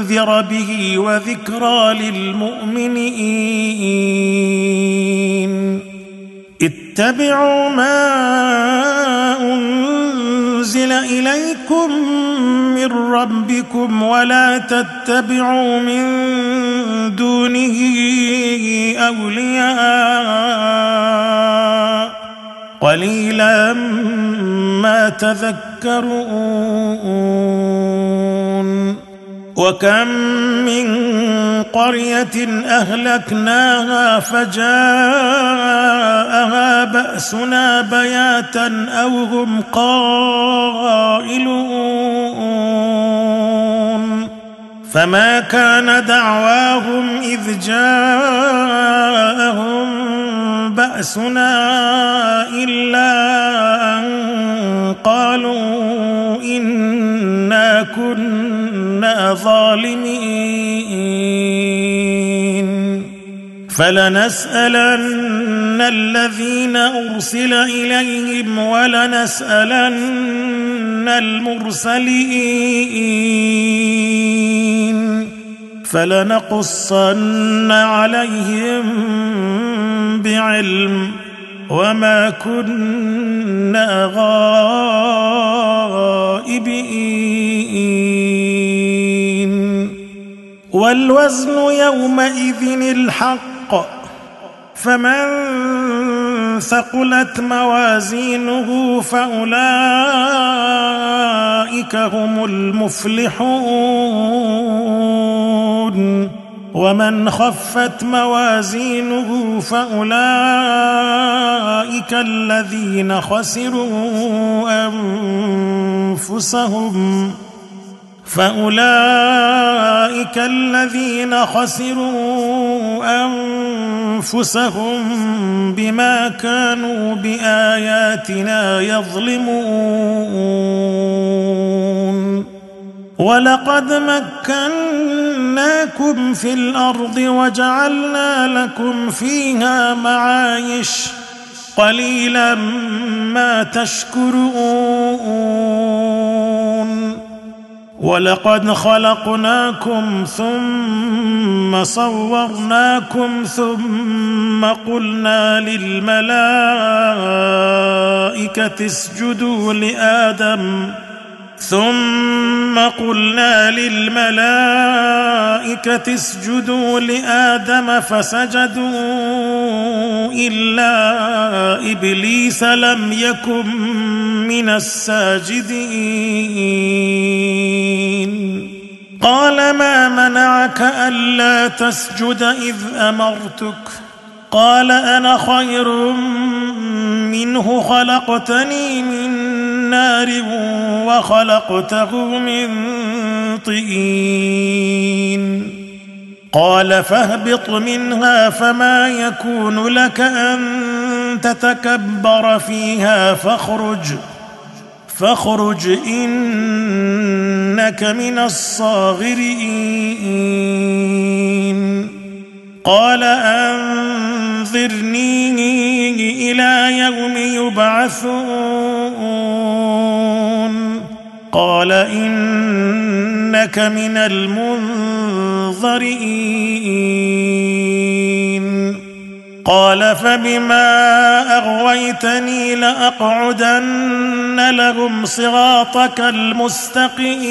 لتنذر به وذكرى للمؤمنين. اتبعوا ما أنزل إليكم من ربكم ولا تتبعوا من دونه أولياء. قليلا ما تذكرون. وكم من قريه اهلكناها فجاءها باسنا بياتا أو هم قائلون فما كان دعواهم اذ جاءهم باسنا الا ان قالوا انا كنا ظالمين. فلنسألن الذين أرسل إليهم ولنسألن المرسلين. فلنقصن عليهم بعلم وما كنا غائبين. والوزن يومئذ الحق. فمن ثقلت موازينه فأولئك هم المفلحون. ومن خفت موازينه فأولئك الذين خسروا أنفسهم. فأولئك الذين خسروا أنفسهم بما كانوا بآياتنا يظلمون. ولقد مكناكم في الأرض وجعلنا لكم فيها معايش. قليلا ما تشكرون. ولقد خلقناكم ثم صورناكم ثم قلنا للملائكة اسجدوا لآدم ثم قلنا للملائكة اسجدوا لآدم فسجدوا إلا إبليس لم يكن من الساجدين. قال ما منعك ألا تسجد إذ أمرتك؟ قال أنا خير منه خلقتني من نار وخلقته من طين. قال فاهبط منها فما يكون لك أن تتكبر فيها فاخرج فاخرج إنك من الصاغرين. قال انظرني إلى يوم يبعثون. قال إنك من المنظرين قال فبما أغويتني لأقعدن لهم صراطك المستقيم.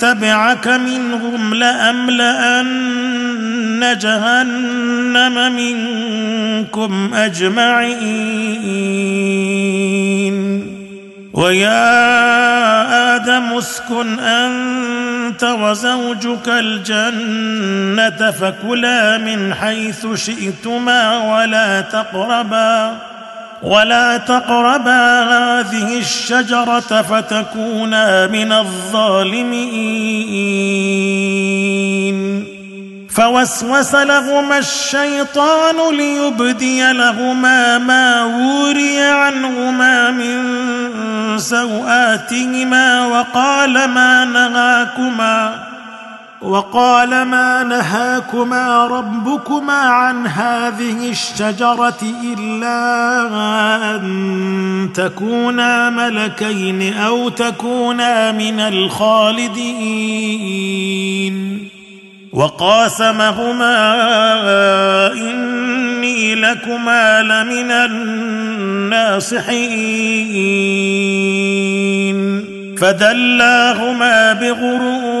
تبعك منهم لأملأن جهنم منكم أجمعين. ويا آدم اسكن أنت وزوجك الجنة فكلا من حيث شئتما ولا تقربا. ولا تقربا هذه الشجرة فتكونا من الظالمين. فوسوس لهما الشيطان ليبدي لهما ما وري عنهما من سوآتهما وقال ما نهاكما. وقال ما نهاكما ربكما عن هذه الشجرة إلا أن تكونا ملكين أو تكونا من الخالدين. وقاسمهما إني لكما لمن الناصحين. فدلاهما بغرور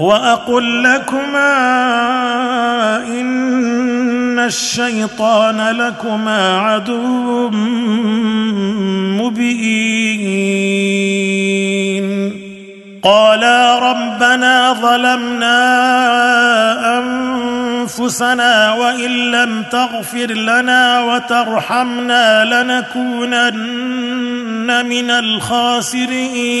واقل لكما إن الشيطان لكما عدو مبين. قالا ربنا ظلمنا أنفسنا وإن لم تغفر لنا وترحمنا لنكونن من الخاسرين.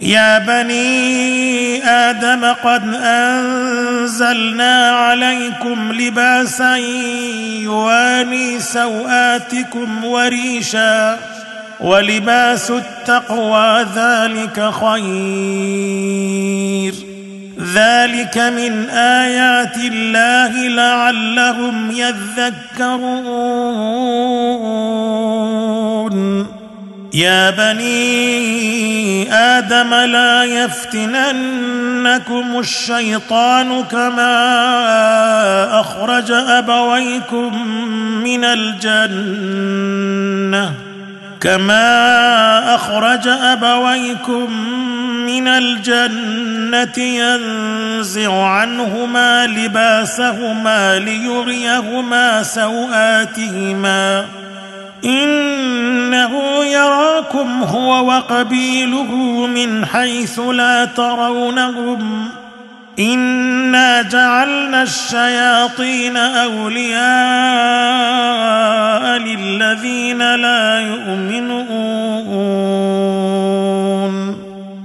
يا بني آدم قد أنزلنا عليكم لباسا يواني سوآتكم وريشا ولباس التقوى ذلك خير. ذلك من آيات الله لعلهم يذكرون. يا بني آدم لا يفتننكم الشيطان كما أخرج أبويكم من الجنة كما أخرج أبويكم من الجنة ينزع عنهما لباسهما ليريهما سوآتهما إنه يراكم هو وقبيله من حيث لا ترونهم. إنا جعلنا الشياطين أولياء للذين لا يؤمنون.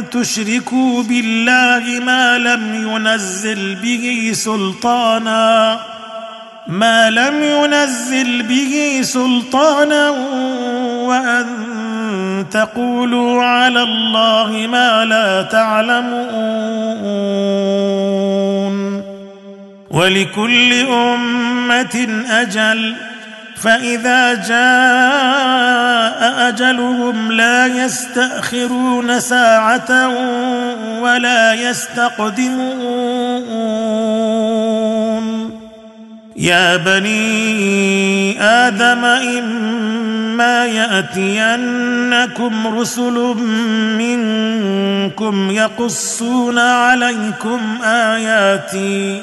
تشركوا بالله ما لم ينزل به سلطانا ما لم ينزل به سلطانا وأن تقولوا على الله ما لا تعلمون. ولكل أمة أجل. فإذا جاء أجلهم لا يستأخرون ساعة ولا يستقدمون. يا بني آدم إما يأتينكم رسل منكم يقصون عليكم آياتي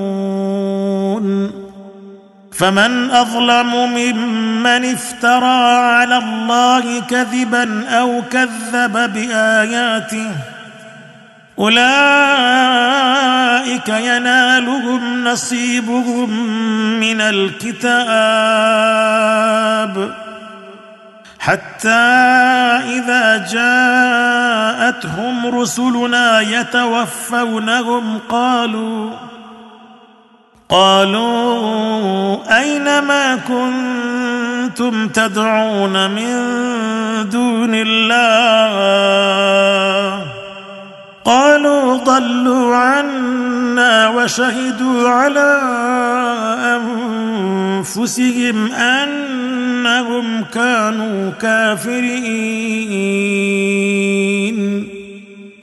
فمن أظلم ممن افترى على الله كذبا أو كذب بآياته أولئك ينالهم نصيبهم من الكتاب حتى إذا جاءتهم رسلنا يتوفونهم قالوا قالوا أين ما كنتم تدعون من دون الله؟ قالوا ضلوا عنا وشهدوا على أنفسهم أنهم كانوا كافرين.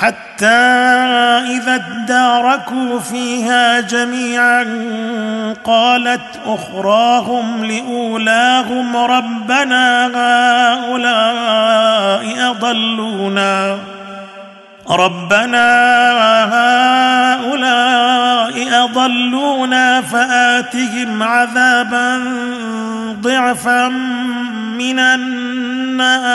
حتى إذا اداركوا فيها جميعا قالت أخراهم لأولاهم ربنا هؤلاء أضلونا. ربنا هؤلاء أضلونا فآتهم عذابا ضعفا من النار.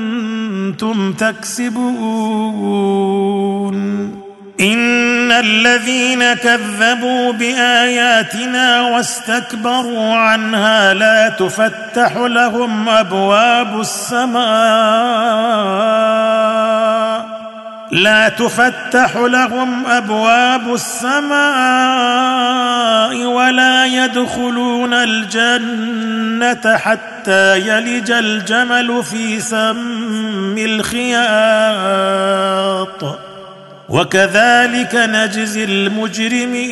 تكسبون. إن الذين كذبوا بآياتنا واستكبروا عنها لا تفتح لهم أبواب السماء. لا تفتح لهم أبواب السماء ولا يدخلون الجنة حتى يلج الجمل في سم الخياط. وكذلك نجزي المجرمين.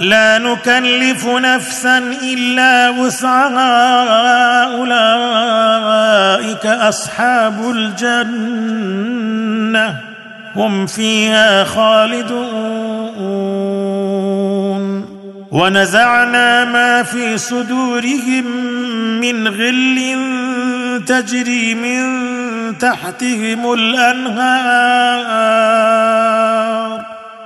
لا نكلف نفسا إلا وسعها أولئك أصحاب الجنة هم فيها خالدون. ونزعنا ما في صدورهم من غل تجري من تحتهم الأنهار.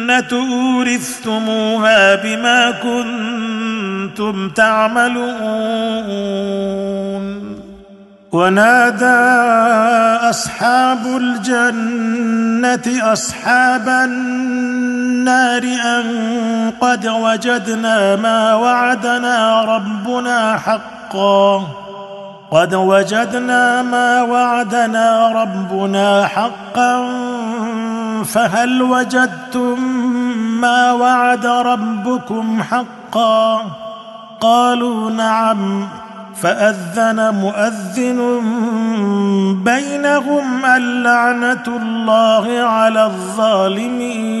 الجنة أورثتموها بما كنتم تعملون. ونادى أصحاب الجنة أصحاب النار أن قد وجدنا ما وعدنا ربنا حقا. قد وجدنا ما وعدنا ربنا حقا فهل وجدتم ما وعد ربكم حقا؟ قالوا نعم. فأذن مؤذن بينهم اللعنه الله على الظالمين.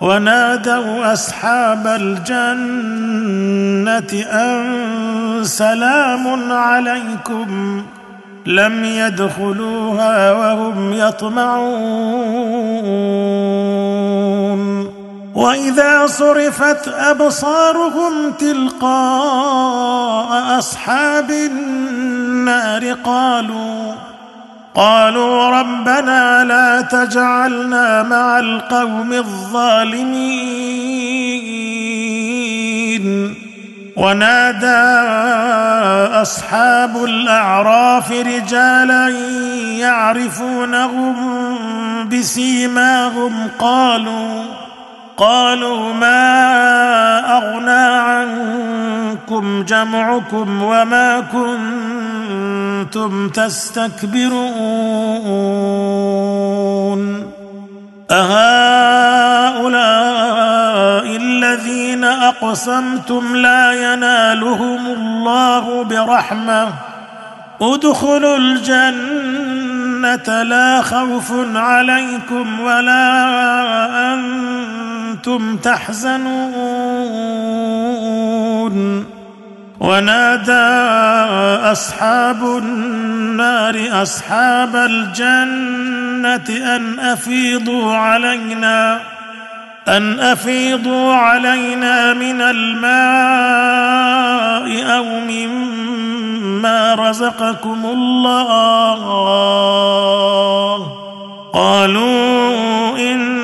ونادوا أصحاب الجنة أن سلام عليكم لم يدخلوها وهم يطمعون. وإذا صرفت أبصارهم تلقاء أصحاب النار قالوا قالوا ربنا لا تجعلنا مع القوم الظالمين. ونادى أصحاب الأعراف رجالا يعرفونهم بسيماهم قالوا قالوا ما أغنى عنكم جمعكم وما كنتم تستكبرون أهؤلاء الذين أقسمتم لا ينالهم الله برحمة أدخلوا الجنة لا خوف عليكم ولا أنتم تحزنون. ونادى أصحاب النار أصحاب الجنة أن أفيضوا علينا أن أفيضوا علينا من الماء أو مما رزقكم الله. قالوا إن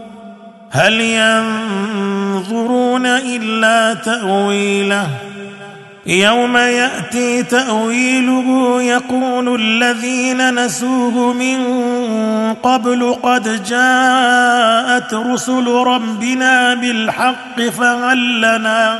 هل ينظرون إلا تأويله؟ يوم يأتي تأويله يقول الذين نسوه من قبل قد جاءت رسل ربنا بالحق فهل لنا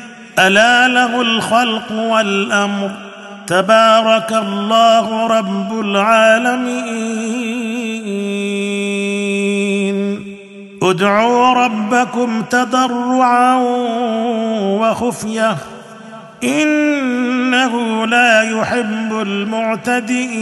ألا له الخلق والأمر. تبارك الله رب العالمين. ادعوا ربكم تضرعا وخفية. إنه لا يحب المعتدين.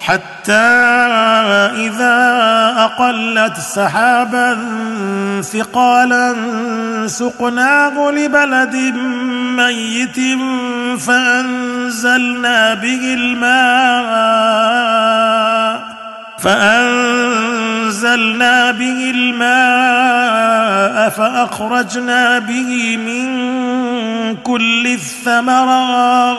حتى إذا أقلت سحابا ثقالا سقناه لبلد ميت فأنزلنا به الماء فأنزلنا به الماء فأخرجنا به من كل الثمرات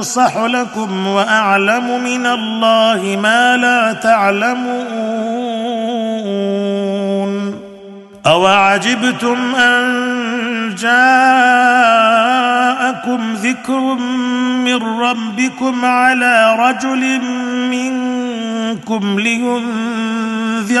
وانصح لكم وأعلم من الله ما لا تعلمون أوعجبتم أن جاءكم ذكر من ربكم على رجل منكم لينذركم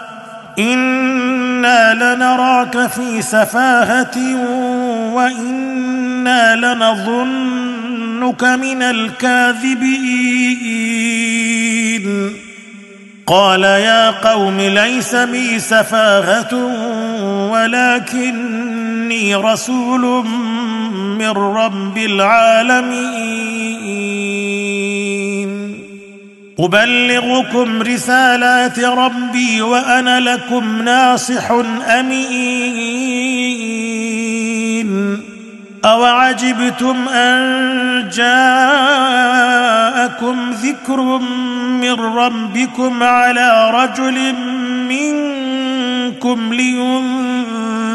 أنا لنراك في سفاهه وأنا لنظنك من الكاذبين قال يا قوم ليس بي سفاهه ولكني رسول من رب العالمين أبلغكم رسالات ربي وأنا لكم ناصح أمين. أوعجبتم أن جاءكم ذكر من ربكم على رجل منكم لينذركم.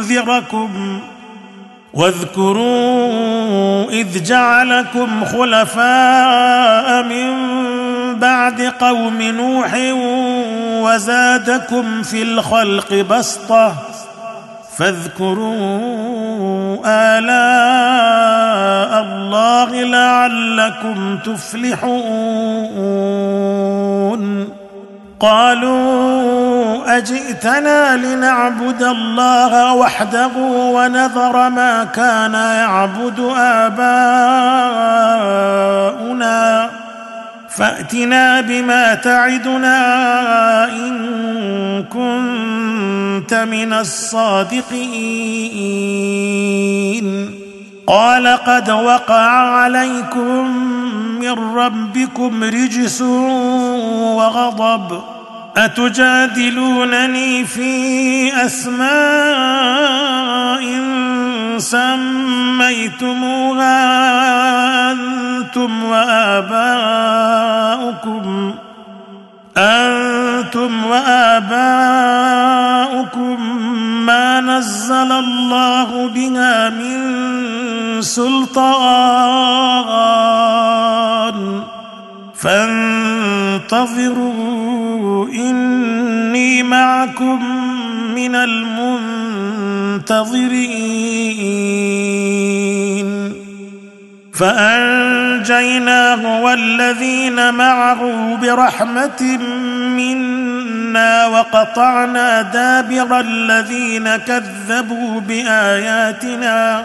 واذكروا إذ جعلكم خلفاء من بعد قوم نوح وزادكم في الخلق بسطة فاذكروا آلاء الله لعلكم تفلحون. قالوا أجئتنا لنعبد الله وحده ونذر ما كان يعبد آباؤنا. فأتنا بما تعدنا إن كنت من الصادقين. قال قد وقع عليكم من ربكم رجس وغضب. أتجادلونني في أسماء سميتموها أنتم وآباؤكم أنتم وآباؤكم ما نزل الله بها من سلطان فانتظروا إني معكم من المنتظرين. فأنجيناه والذين معه برحمة منا وقطعنا دابر الذين كذبوا بآياتنا.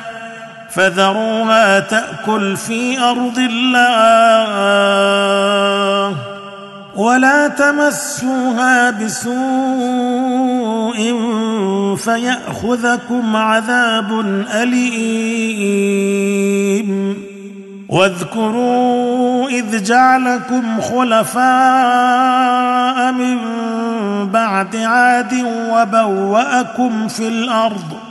فذروها تأكل في أرض الله ولا تمسوها بسوء فيأخذكم عذاب أليم. واذكروا إذ جعلكم خلفاء من بعد عاد وبوأكم في الأرض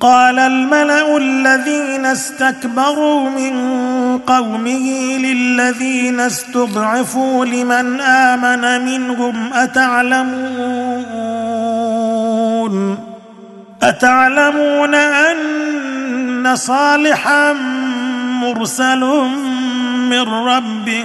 قال الملأ الذين استكبروا من قومه للذين استضعفوا لمن آمن منهم أتعلمون؟ أتعلمون أن صالحا مرسل من ربه؟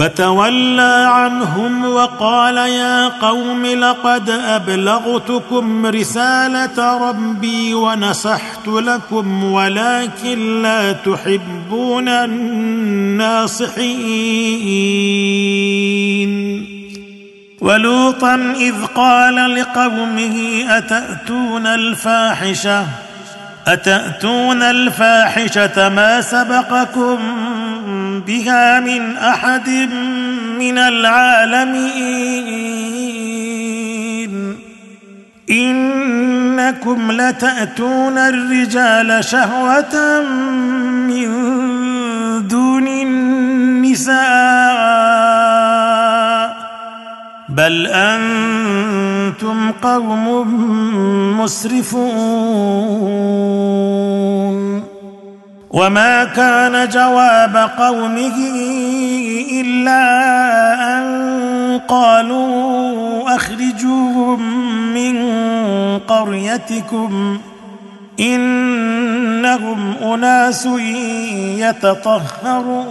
فتولى عنهم وقال يا قوم لقد أبلغتكم رسالة ربي ونصحت لكم ولكن لا تحبون الناصحين. ولوطا إذ قال لقومه أتأتون الفاحشة؟ أتأتون الفاحشة ما سبقكم بها من أحد من العالمين؟ إنكم لتأتون الرجال شهوة من دون النساء بل أنتم قوم مسرفون. وما كان جواب قومه إلا أن قالوا أخرجوهم من قريتكم إنهم أناس يتطهرون.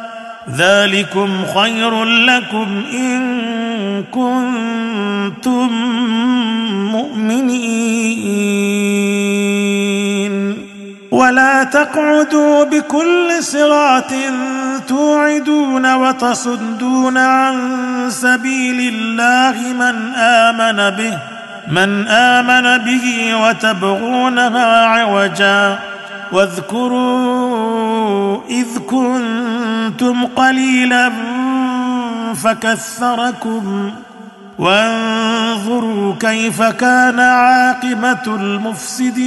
ذلكم خير لكم إن كنتم مؤمنين. ولا تقعدوا بكل صراط توعدون وتصدون عن سبيل الله من آمن به من آمن به وتبغونها عوجا. واذكروا إذ كنتم قليلا فكثركم وانظروا كيف كان عاقبة المفسدين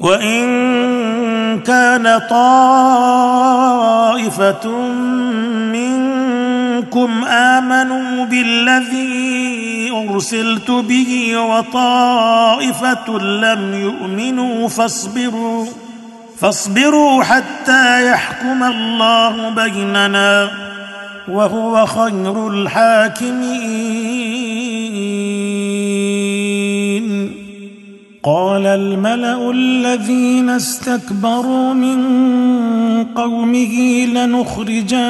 وإن كان طائفة منكم آمنوا بالذي أرسلت به وطائفة لم يؤمنوا فاصبروا فاصبروا حتى يحكم الله بيننا وهو خير الحاكمين. قال الملأ الذين استكبروا من قومه لنخرجنك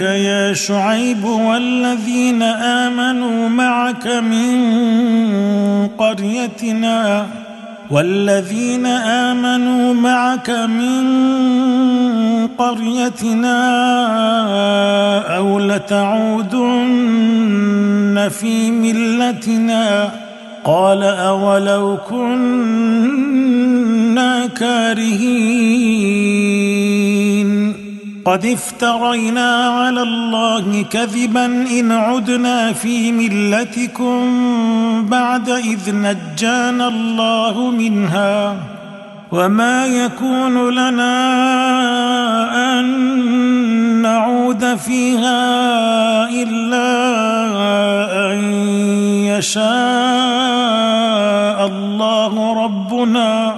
يا شعيب والذين آمنوا معك من قريتنا والذين آمنوا معك من قريتنا أو لتعودن في ملتنا قال أولو كنا كارهين. قد افترينا على الله كذبا إن عدنا في ملتكم بعد إذ نجانا الله منها. وما يكون لنا أن نعود فيها إلا أن يشاء الله ربنا.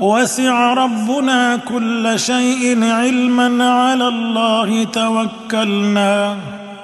وسع ربنا كل شيء علما على الله توكلنا.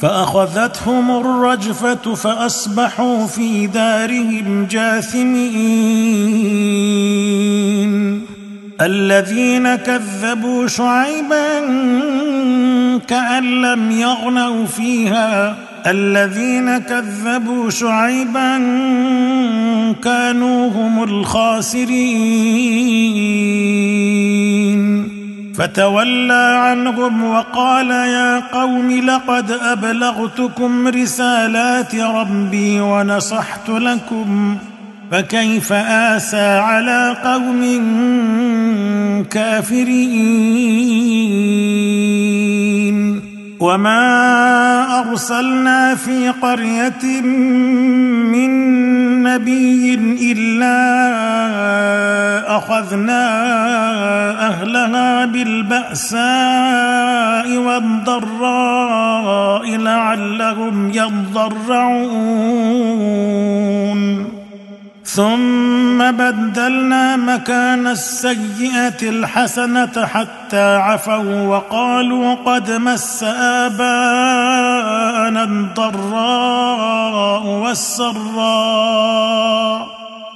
فأخذتهم الرجفة فأصبحوا في دارهم جاثمين. الذين كذبوا شعيبا كأن لم يغنوا فيها. الذين كذبوا شعيبا كانوا هم الخاسرين. فتولى عنهم وقال يا قوم لقد أبلغتكم رسالات ربي ونصحت لكم فكيف آسى على قوم كافرين وما أرسلنا في قرية من نبي إلا أخذنا أهلها بالبأساء والضراء لعلهم يضرعون. ثم بدلنا مكان السيئة الحسنة حتى عفوا وقالوا قد مس آباءنا الضراء والسراء.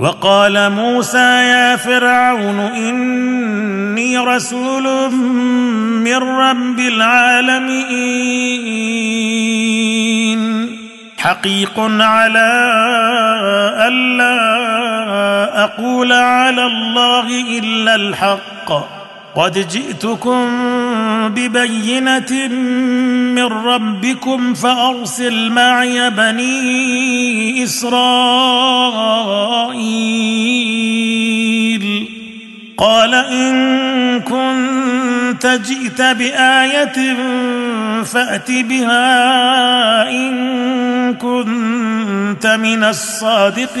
وقال موسى يا فرعون إني رسول من رب العالمين. حقيق على ألا أقول على الله إلا الحق. قد جئتكم ببينة من ربكم فأرسل معي بني إسرائيل. قال إن كنت جئت بآية فأت بها إن كنت من الصادقين.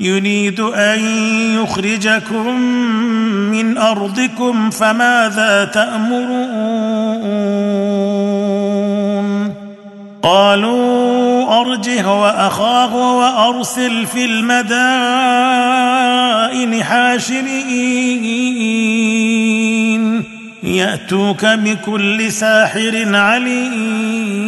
يريد أن يخرجكم من أرضكم فماذا تأمرون؟ قالوا أرجه وأخاه وأرسل في المدائن حاشرين. يأتوك بكل ساحر عليم.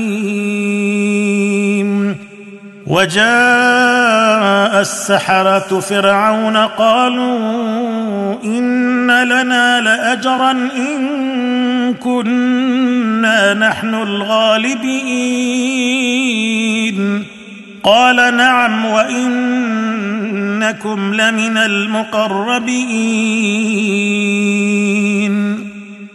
وجاء السحرة فرعون قالوا إن لنا لأجرا إن كنا نحن الغالبين. قال نعم وإنكم لمن المقربين.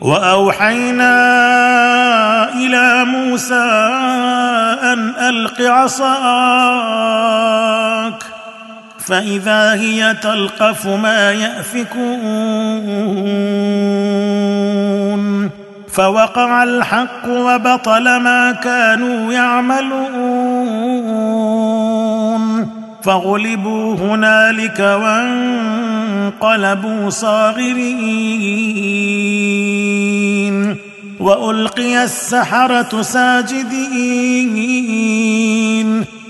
وأوحينا إلى موسى أن ألق عصاك فإذا هي تلقف ما يأفكون فوقع الحق وبطل ما كانوا يعملون فغلبوا هنالك وانقلبوا صاغرين والقي السحره ساجدين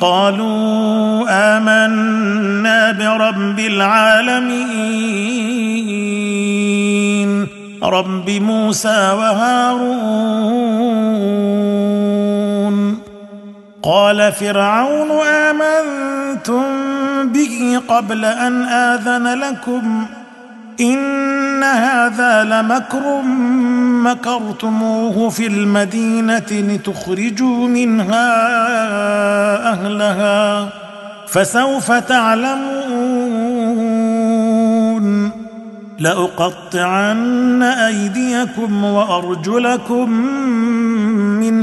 قالوا امنا برب العالمين رب موسى وهارون قال فرعون امنتم به قبل ان اذن لكم ان هذا لمكر مكرتموه في المدينة لتخرجوا منها اهلها فسوف تعلمون لاقطعن ايديكم وارجلكم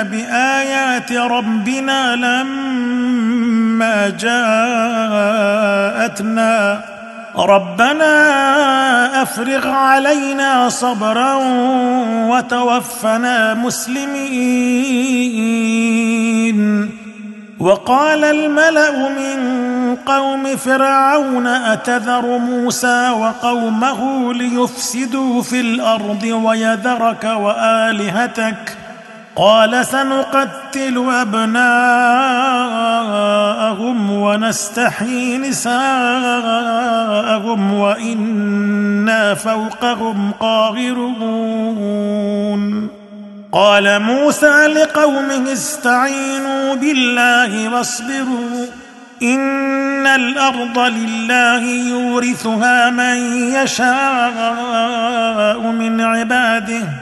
بآيات ربنا لما جاءتنا. ربنا أفرغ علينا صبرا وتوفنا مسلمين. وقال الملأ من قوم فرعون أتذر موسى وقومه ليفسدوا في الأرض ويذرك وآلهتك؟ قال سنقتل أبناءهم ونستحيي نساءهم وإنا فوقهم قاهرون. قال موسى لقومه استعينوا بالله واصبروا إن الأرض لله يورثها من يشاء من عباده.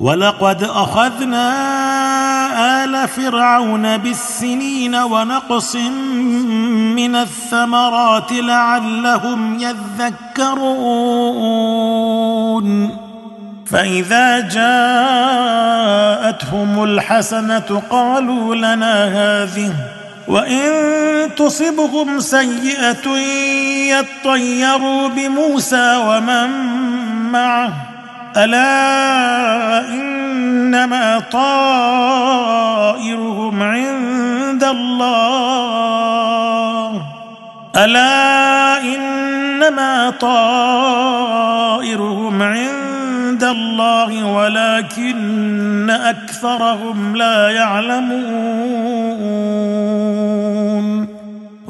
ولقد أخذنا آل فرعون بالسنين ونقص من الثمرات لعلهم يذكرون. فإذا جاءتهم الحسنة قالوا لنا هذه وإن تصبهم سيئة يطيروا بموسى ومن معه. ألا إنما طائرهم عند الله. ألا إنما طائرهم عند الله ولكن أكثرهم لا يعلمون.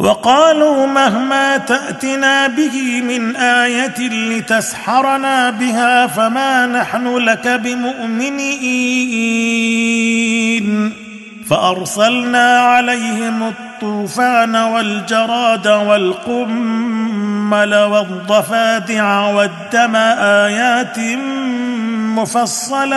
وقالوا مهما تأتنا به من آية لتسحرنا بها فما نحن لك بمؤمنين. فأرسلنا عليهم الطوفان والجراد والقمل والضفادع والدم آيات مفصلات.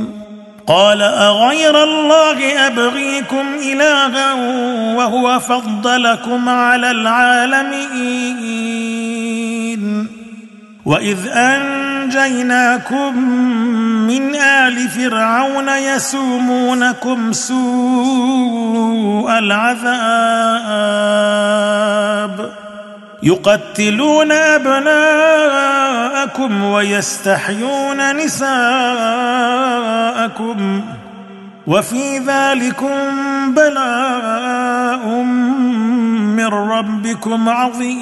قال أغير الله أبغيكم إلها وهو فضلكم على العالمين. وإذ أنجيناكم من آل فرعون يسومونكم سوء العذاب. يقتلون أبناءكم ويستحيون نساءكم وفي ذلكم بلاء من ربكم عظيم.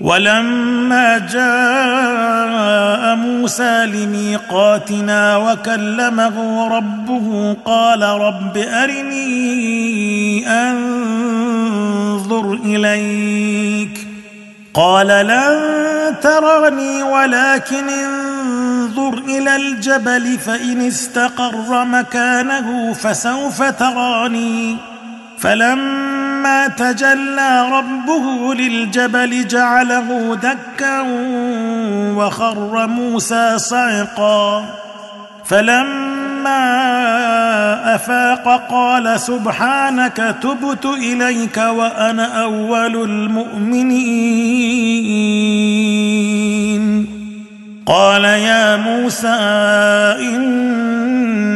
ولما جاء موسى لميقاتنا وكلمه ربه قال رب أرني أنظر إليك قال لن تراني ولكن انظر إلى الجبل فإن استقر مكانه فسوف تراني فلما تجلى ربه للجبل جعله دكا وخر موسى صعقا. فلما أفاق قال سبحانك تبت إليك وأنا أول المؤمنين. قال يا موسى اني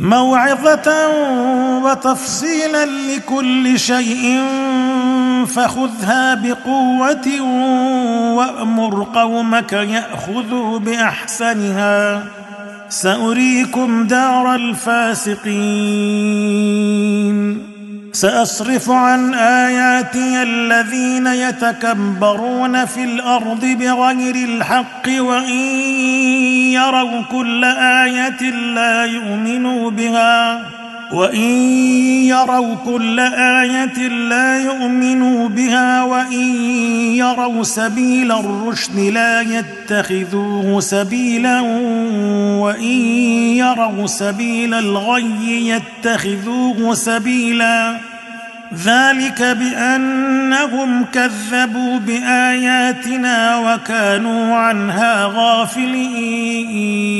موعظة وتفصيلا لكل شيء فخذها بقوة وأمر قومك يأخذوا بأحسنها. سأريكم دار الفاسقين. سأصرف عن آياتي الذين يتكبرون في الأرض بغير الحق وإن يروا كل آية لا يؤمنوا بها. وإن يروا كل آية لا يؤمنوا بها وإن يروا سبيل الرشد لا يتخذوه سبيلا وإن يروا سبيل الغي يتخذوه سبيلا. ذلك بأنهم كذبوا بآياتنا وكانوا عنها غافلين.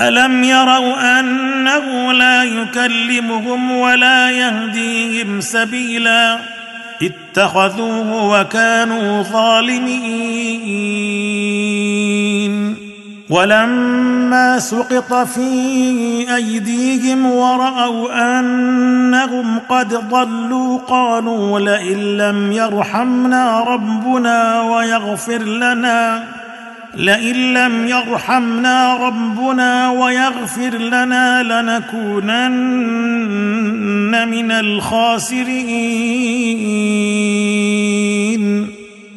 ألم يروا أنه لا يكلمهم ولا يهديهم سبيلا؟ اتخذوه وكانوا ظالمين. ولما سقط في أيديهم ورأوا أنهم قد ضلوا قالوا لئن لم يرحمنا ربنا ويغفر لنا لئن لم يرحمنا ربنا ويغفر لنا لنكونن من الخاسرين.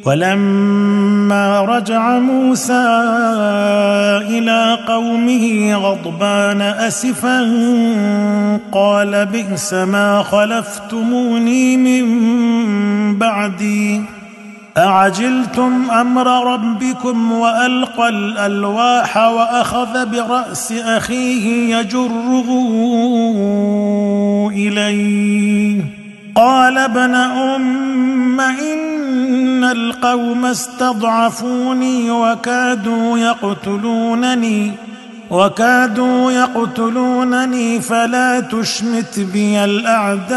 ولما رجع موسى إلى قومه غضبان أسفا قال بئس ما خلفتموني من بعدي. أعجلتم أمر ربكم وألقى الألواح وأخذ برأس أخيه يجره إليه. قال ابن أم إن القوم استضعفوني وكادوا يقتلونني. وكادوا يقتلونني فلا تشمت بي الأعداء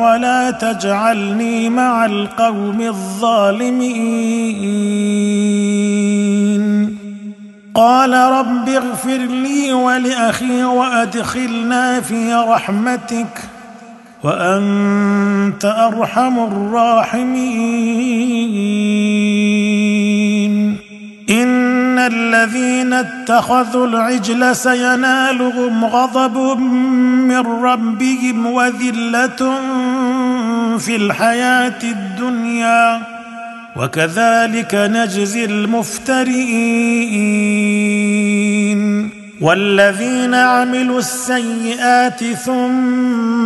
ولا تجعلني مع القوم الظالمين. قال رب اغفر لي ولأخي وأدخلنا في رحمتك وأنت أرحم الراحمين. الذين اتخذوا العجل سينالهم غضب من ربهم وذلة في الحياة الدنيا. وكذلك نجزي المفترين. والذين عملوا السيئات ثم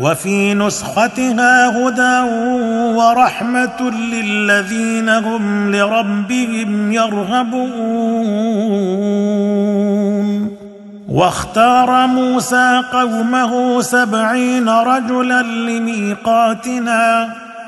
وفي نسختها هدى ورحمة للذين هم لربهم يرهبون. واختار موسى قومه سبعين رجلا لميقاتنا.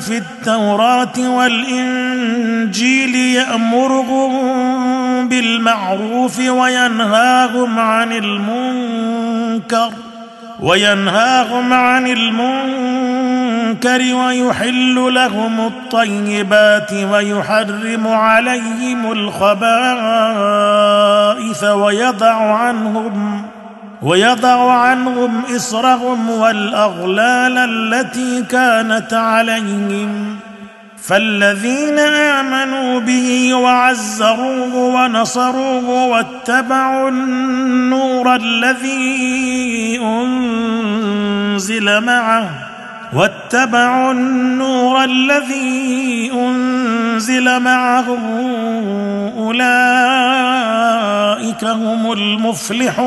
في التوراة والإنجيل يأمرهم بالمعروف وينهاهم عن المنكر وينهاهم عن المنكر ويحل لهم الطيبات ويحرم عليهم الخبائث ويضع عنهم ويضع عنهم إصرهم والأغلال التي كانت عليهم فالذين آمنوا به وعزروه ونصروه واتبعوا النور الذي أنزل معه واتبعوا النور الذي أنزل معه. أولئك هم المفلحون.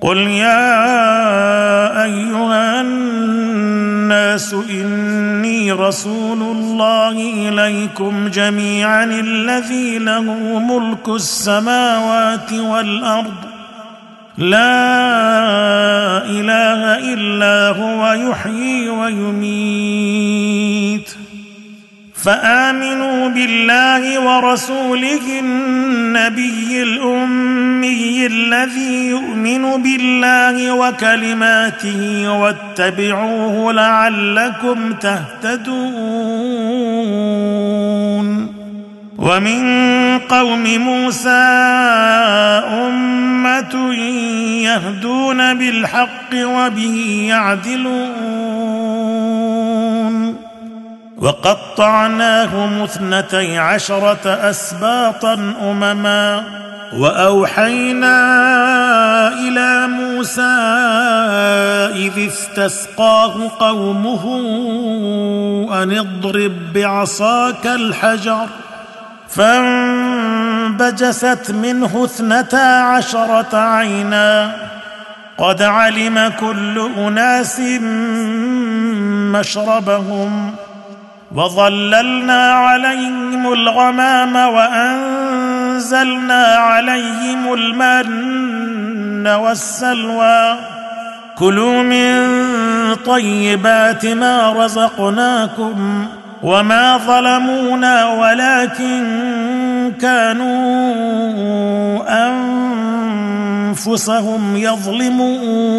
قل يا أيها الناس إني رسول الله إليكم جميعا الذي له ملك السماوات والأرض. لا إله إلا هو يحيي ويميت. فآمنوا بالله ورسوله النبي الأمي الذي يؤمن بالله وكلماته واتبعوه لعلكم تهتدون. ومن قوم موسى أمة يهدون بالحق وبه يعدلون. وقطعناهم اثنتي عشرة أسباطا أمما. وأوحينا إلى موسى إذ استسقاه قومه أن اضرب بعصاك الحجر. فانبجست منه اثنتا عشرة عينا. قد علم كل أناس مشربهم وظللنا عليهم الغمام وأنزلنا عليهم المن والسلوى. كلوا من طيبات ما رزقناكم وما ظلمونا ولكن كانوا انفسهم يظلمون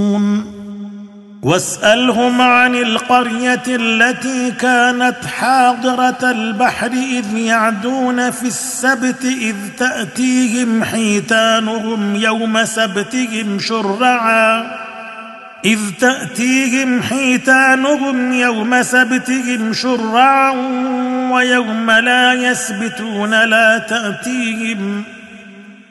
واسألهم عن القرية التي كانت حاضرة البحر إذ يعدون في السبت إذ تأتيهم حيتانهم يوم سبتهم شرعا. إذ تأتيهم حيتانهم يوم سبتهم شرعا ويوم لا يسبتون لا تأتيهم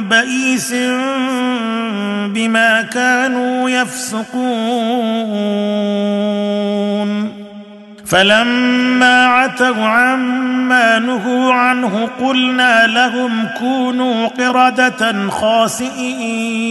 بئيس بما كانوا يفسقون. فلما عتوا عما نهوا عنه قلنا لهم كونوا قردة خاسئين.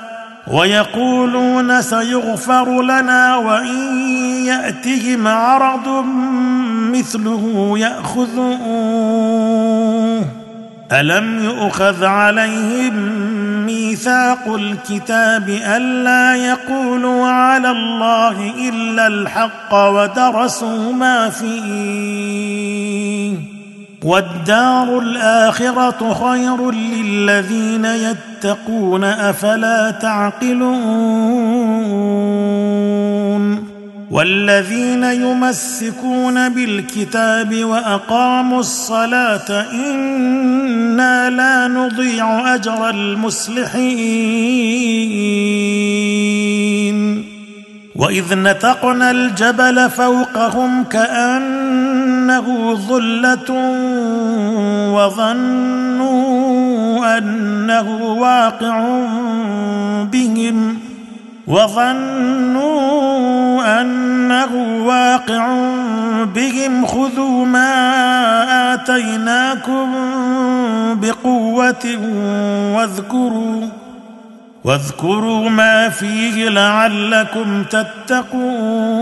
ويقولون سيغفر لنا وإن يأتهم عرض مثله يأخذوه. ألم يؤخذ عليهم ميثاق الكتاب ألا يقولوا على الله إلا الحق ودرسوا ما فيه؟ والدار الآخرة خير للذين يتقون أفلا تعقلون؟ والذين يمسكون بالكتاب وأقاموا الصلاة إنا لا نضيع أجر المصلحين. وإذ نتقنا الجبل فوقهم كانه ظلة وظنوا أنه واقع بهم وظنوا أنه واقع بهم خذوا ما آتيناكم بقوة واذكروا واذكروا ما فيه لعلكم تتقون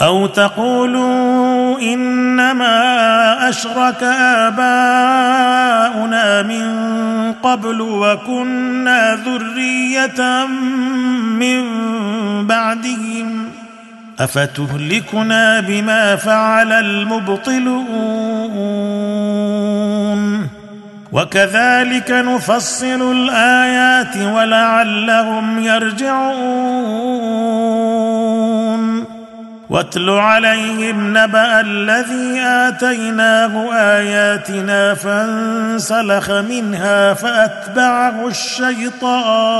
أو تقولوا إنما أشرك آباؤنا من قبل وكنا ذرية من بعدهم أفتهلكنا بما فعل المبطلون وكذلك نفصل الآيات ولعلهم يرجعون واتل عليهم نبأ الذي آتيناه آياتنا فانسلخ منها فأتبعه الشيطان.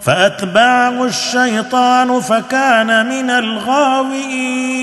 فأتبعه الشيطان فكان من الغاوين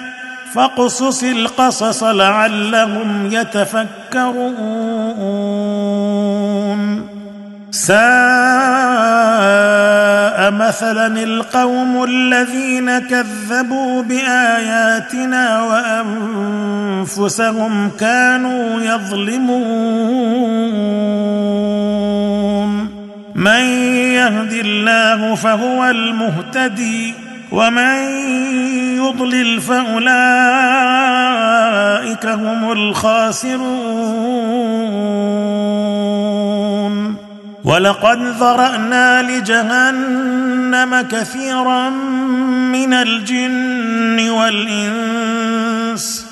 فاقصص القصص لعلهم يتفكرون. ساء مثلا القوم الذين كذبوا بآياتنا وأنفسهم كانوا يظلمون. من يهد الله فهو المهتدي. ومن يضلل فأولئك هم الخاسرون. ولقد ذرأنا لجهنم كثيرا من الجن والإنس.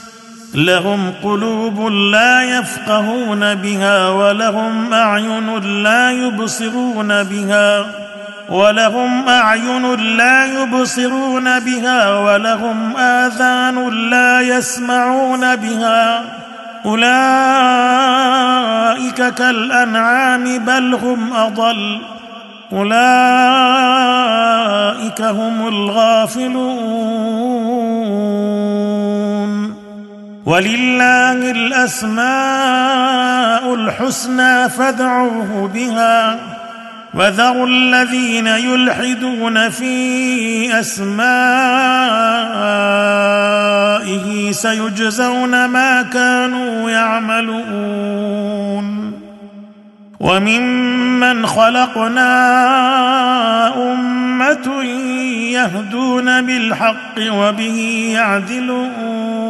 لهم قلوب لا يفقهون بها ولهم أعين لا يبصرون بها. ولهم أعين لا يبصرون بها ولهم آذان لا يسمعون بها. أولئك كالأنعام بل هم أضل. أولئك هم الغافلون. ولله الأسماء الحسنى فادعوه بها. وذروا الذين يلحدون في أسمائه سيجزون ما كانوا يعملون. وممن خلقنا أمة يهدون بالحق وبه يعدلون.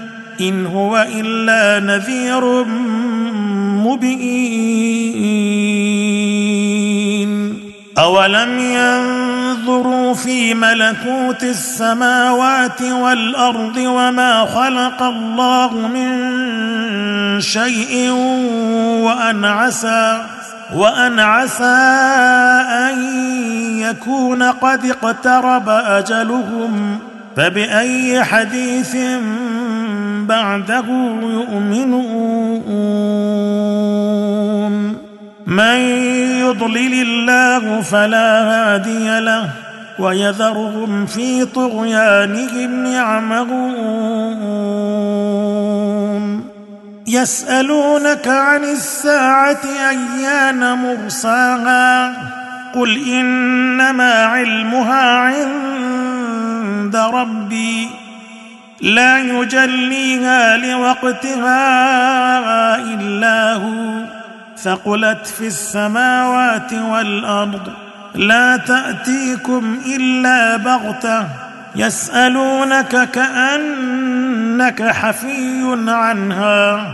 إن هو إلا نذير مبين. أولم ينظروا في ملكوت السماوات والأرض وما خلق الله من شيء وأن عسى وأن عسى أن يكون قد اقترب أجلهم. فبأي حديث بعده يؤمنون. من يضلل الله فلا هادي له ويذرهم في طغيانهم يعمهون. يسألونك عن الساعة أيان مرساها؟ قل إنما علمها عند ربي. لا يجليها لوقتها إلا هو. ثقلت في السماوات والأرض. لا تأتيكم إلا بغتة. يسألونك كأنك حفي عنها.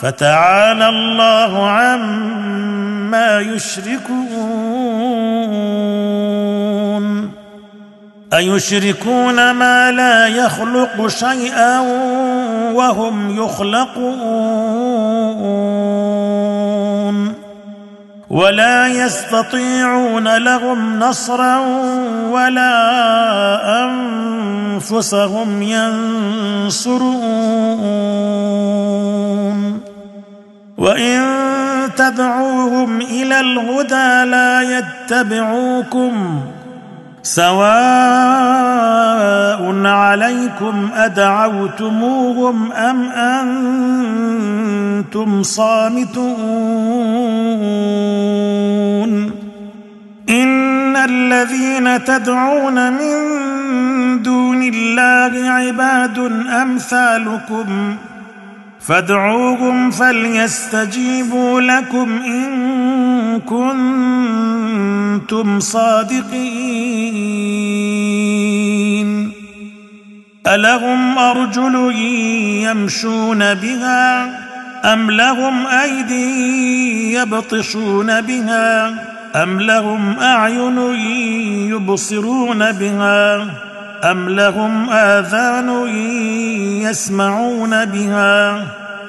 فتعالى الله عما يشركون. أيشركون ما لا يخلق شيئا وهم يخلقون. ولا يستطيعون لهم نصرا ولا أنفسهم ينصرون. وان تدعوهم إلى الهدى لا يتبعوكم سواء عليكم ادعوتموهم ام أنتم صامتون ان الذين تدعون من دون الله عباد امثالكم فادعوهم فليستجيبوا لكم إن كنتم صادقين. ألهم أرجل يمشون بها أم لهم أيدي يبطشون بها أم لهم أعين يبصرون بها أم لهم آذان يسمعون بها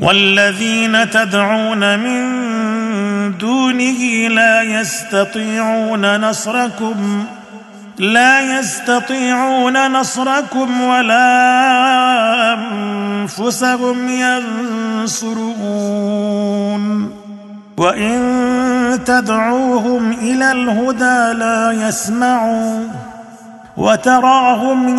والذين تدعون من دونه لا يستطيعون نصركم لا يستطيعون نصركم ولا أنفسهم ينصرون. وإن تدعوهم إلى الهدى لا يسمعوا وتراهم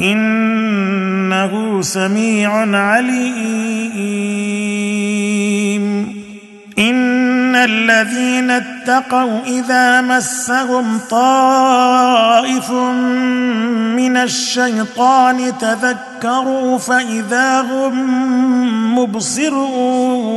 إنه سميع عليم. إن الذين اتقوا إذا مسهم طائف من الشيطان تذكروا فإذا هم مبصرون.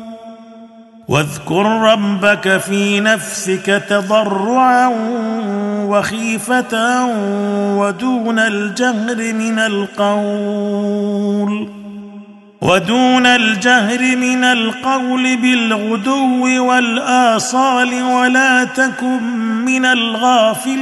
واذكر ربك في نفسك تضرعا وخيفة ودون الجهر من القول ودون الجهر من القول بالغدو والآصال ولا تكن من الغافلين.